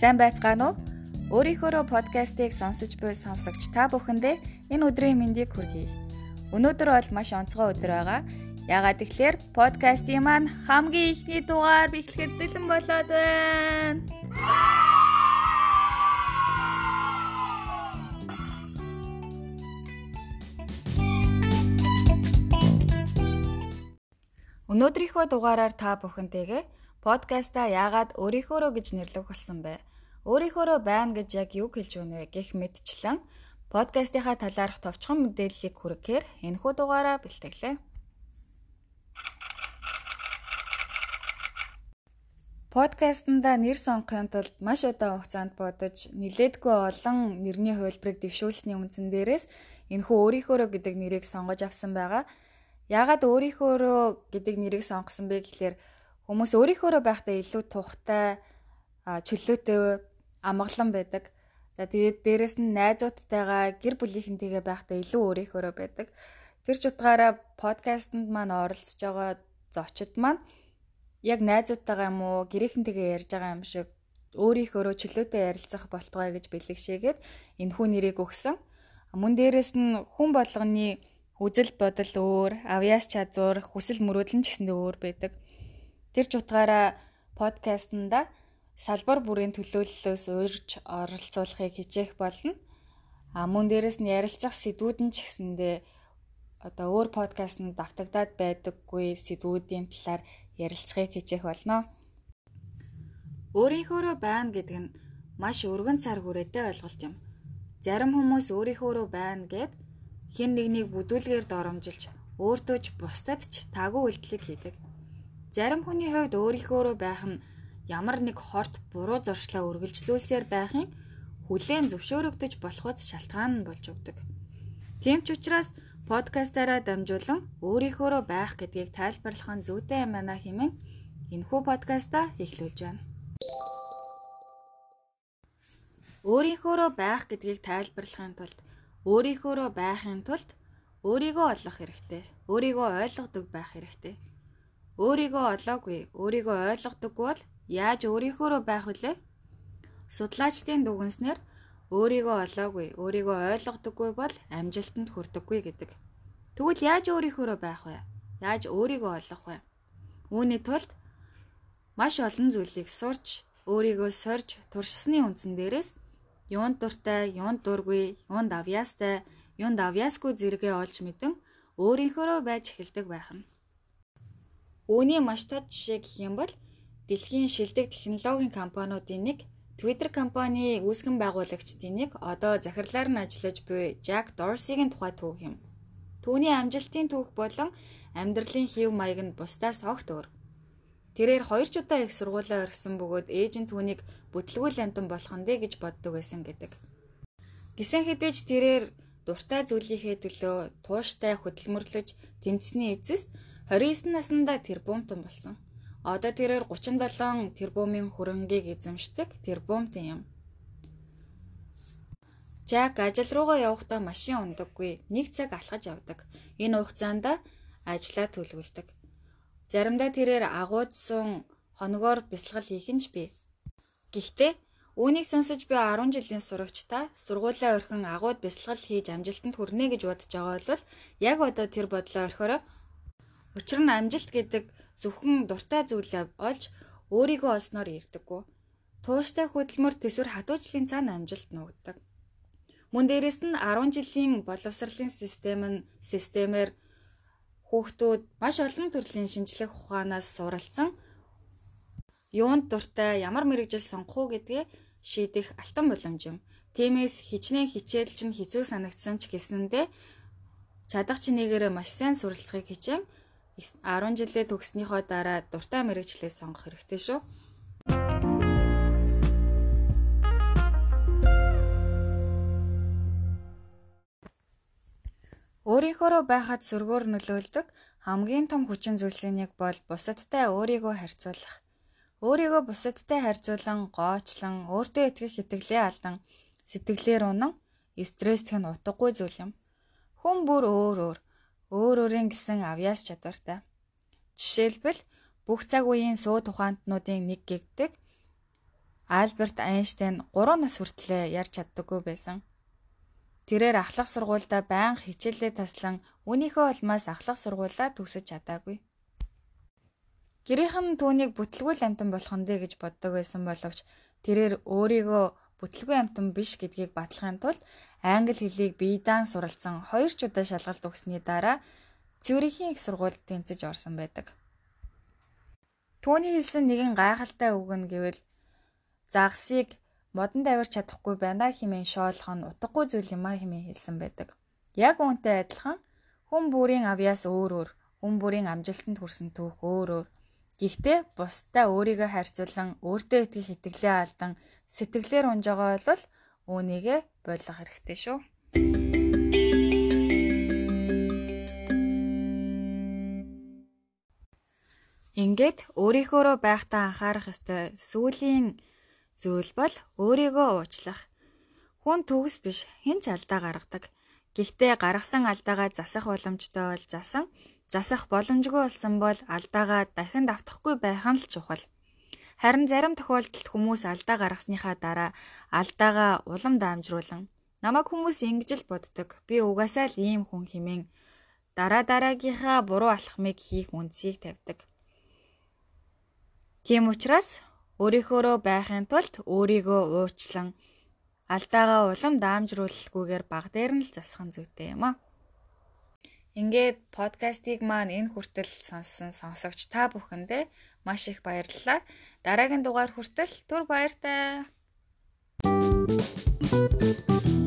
Сайн байцгаана уу? Өөрийнхөө подкастыг сонсож буй сонсогч та бүхэндээ энэ өдрийн мэндийг хүргэе. Өнөөдөр бол маш онцгой өдөр байгаа. Ягаад гэвэл подкастын маань хамгийн ихний дугаар бичлэхэд бэлэн болоод байна. Өнөөдрийнхөө дугаараар та бүхэнтэйгээ подкаста яагаад өөрийнхөөрөө гэж нэрлэх болсон бэ? Өөрийнхөөрөө байна гэж яг юу хэлж өгнө вэ гэх мэдчлэн подкастынхаа талаарх товчхон мэдээллийг хүргэхээр энэхүү дугаараа бэлтгэлээ. Подкастнда нэр сонгохын тулд маш удаан хугацаанд бодож, нилээдгүй олон нэрний хувилбарыг дэвшүүлсэний үндсэн дээрээс энэхүү өөрийнхөөрөө гэдэг нэрийг сонгож авсан байгаа. Яагаад өөрийнхөөрөө гэдэг нэрийг сонгосон бэ гэхлээр хүмүүс өөрийнхөөрөө байхдаа илүү тухтай чөлөөтэй амгалан байдаг. За тэгээд дээрэс нь найзуудтайгаа гэр бүлийнхэнтэйгээ байхдаа илүү өөрийнхөөрөө байдаг. Тэр ч утгаараа подкастэнд маань оролцож байгаа зочид маань яг найзуудтайгаа юм уу гэрээхэнтэйгээ ярьж байгаа юм шиг өөрийнхөөрөө чөлөөтэй ярилцах болтугай гэж бэлэгшээгээд энэхүү нэрийг өгсөн. Мөн дээрэс нь хүн болгоны үзэл бодол өөр, авьяас чадвар, хүсэл мөрөөдөл нь ч гэсэндээ өөр байдаг. Тэр ч утгаараа подкастнда салбар бүрийн төлөөллөөс уурж оролцуулахыг хичээх болно. А мөн дээрэс нь ярилцах сэдвүүд нь ч гэсэндээ одоо өөр подкастнд давтагдаад байдаггүй сэдвүүдийн талаар ярилцахыг хичээх болно. Өөрийнхөөрөө байна гэдэг нь маш өргөн цар хүрээтэй ойлголт юм. Зарим хүмүүс өөрийнхөөрөө байна гэд хэн нэгнийг бүдүүлгээр доромжилж өөртөө ч бусдад ч таагүй үйлдэлийг хийдэг. Зарим хүний хувьд өөрийнхөөрөө байх нь ямар нэг хорт буруу зуршлаа үргэлжлүүлсээр байхын хүлээн зөвшөөрөгдөж болохоос шалтгаан нь болж өгдөг. Тийм ч учраас подкастаараа дамжуулан өөрийнхөөрөө байх гэдгийг тайлбарлах нь зүйтэй юм байна хэмээн энэхүү подкаста эхлүүлж байна. Өөрийнхөөрөө байх гэдгийг тайлбарлахын тулд Өөрийнхөөрөө байхын тулд өөрийгөө олох хэрэгтэй. Өөрийгөө ойлгодог байх хэрэгтэй. Өөрийгөө олоогүй, өөрийгөө ойлгодоггүй бол яаж өөрийнхөөрөө байх вүлээ? Судлаачдын дүгнэснээр өөрийгөө олоогүй, өөрийгөө ойлгодоггүй бол амжилтанд хүрдэггүй гэдэг. Тэгвэл яаж өөрийнхөөрөө байх вэ? Яаж өөрийгөө олох вэ? Үүний тулд маш олон зүйлийг сурч, өөрийгөө сорж, туршсны үндсэн дээрээс юунд дуртай, юунд дургүй, юунд авьяастай, юунд авьяасгүй зэрэгээ олж мэдэн өөрийнхөөрөө байж эхэлдэг байх нь. Үүний маш тод жишээ гэх юм бол дэлхийн шилдэг технологийн компаниудын нэг Twitter компани үүсгэн байгуулагчдын нэг одоо захирлаар нь ажиллаж буй Jack Dorsey-гийн тухай түүх юм. Түүний амжилтын түүх болон амьдралын хэв маяг нь бусдаас огт өөр. Тэрээр хоёр ч удаа их сургуулаа орхисон бөгөөд ээж нь түүнийг бүтлгүүл амтан болох нь гэж боддог байсан гэдэг. Гисэн хэдэж тэрээр дуртай зүйлийнхээ төлөө тууштай хөдөлмөрлөж тэмцсэний эцэст 29 наснда тэрбумтан болсон. Одоо тэрээр 37 тэрбумын хөрөнгийг эзэмшдэг тэрбумтан юм. Жак ажил руугаа явахдаа машин ундаггүй. Нэг цаг алхаж явдаг. Энэ хугацаанд ажлаа төлөвлөдөг. Заримдаа тэрээр агуудсан хоногоор бясалгал хийх нь ч бий. Гэхдээ үүнийг сонсож би 10 жилийн сурагчтай сургуулаа орхин агууд бясалгал хийж амжилтанд хүрнэ гэж бодож байгаа бол яг одоо тэр бодлоо орхиороо учир нь амжилт гэдэг зөвхөн дуртай зүйлээ олж өөрийгөө олсноор ирдэггүй. Тууштай хөдөлмөр төсвөр хатуужлын цаана амжилт нуугддаг. Мөн дээрэс нь 10 жилийн боловсролын систем нь системээр Хүүхдүүд маш олон төрлийн шинжлэх ухаанаас суралцсан юунд дуртай ямар мэрэгжил сонгох уу гэдгээ шийдэх алтан боломж юм. Тиймээс хичнээн хичээлж нь хэцүү санагдсан ч гэсэндээ чадах чинээгээр маш сайн суралцахыг хичээн 10 жилээ төгснөхийн дараа дуртай мэрэгчлээ сонгох хэрэгтэй шүү. Өөрийнхөөрөө байхад сөргөөр нөлөөлдөг хамгийн том хүчин зүйлсийн нэг бол бусадтай өөрийгөө харьцуулах. Өөрийгөө бусадтай харьцуулан, гоочлон, өөртөө итгэх итгэлээ алдан, сэтгэлээр унан, стресстэй нь утгагүй зүйл юм. Хүн бүр өөр өөр, өөр өөрийн гэсэн авьяас чадвартай. Жишээлбэл бүх цаг үеийн суу тухаантнуудын нэг гэгдэг Альберт Айнштейн 3 нас хүртлээр ярьж чаддаггүй байсан. Тэрээр ахлах сургуультай байнга хичээлээ таслан үнийхөө улмаас ахлах сургуулаа төгсөж чадаагүй. Гэрийнх нь түүнийг бүтлгүй амтан болгоно дээ гэж боддог байсан боловч тэрээр өөрийгөө бүтлгүй амтан биш гэдгийг батлахын тулд англи хэлийг биедаан суралцсан 2 ч удаа шалгалт өгсөний дараа Цюрихийн их сургуульд тэмцэж орсон байдаг. Түүний хэлсэн нэгэн гайхалтай үг нь гэвэл загсыг модонд авирч чадахгүй байна хэмээн шоолох нь утгагүй зүйл юм а хэмээн хэлсэн байдаг. Яг үүнтэй адилхан хүн бүрийн авьяас өөр өөр, хүн бүрийн амжилтанд хүрсэн түүх өөр өөр. Гэхдээ бусдаа өөрийгөө харьцуулан өөртөө итгэх итгэлээ алдан сэтгэлээр унж байгаа бол үүнийгээ ойлгох хэрэгтэй шүү. Ингээд өөрийнхөөрөө байхдаа анхаарах ёстой сүүлийн зүйл бол өөрийгөө уучлах. Хүн төгс биш хэн ч алдаа гаргадаг. Гэхдээ гаргасан алдаагаа засах боломжтой бол засан, засах боломжгүй болсон бол алдаагаа дахин давтахгүй байх нь л чухал. Харин зарим тохиолдолд хүмүүс алдаа гаргасныхаа дараа алдаагаа улам даамжруулан намайг хүмүүс ингэж л боддог. Би угаасаа л ийм хүн хэмээн дараа дараагийнхаа буруу алхмыг хийх үндсийг тавьдаг. Тийм учраас Өөрийнхөөрөө байхын тулд өөрийгөө уучлан алдаагаа улам даамжруулахгүйгээр баг дээр нь л засах нь зүйтэй юм аа. Ингээд подкастыг маань энэ хүртэл сонссон сонсогч та бүхэндээ маш их баярлалаа. Дараагийн дугаар хүртэл түр баяртай. Thank you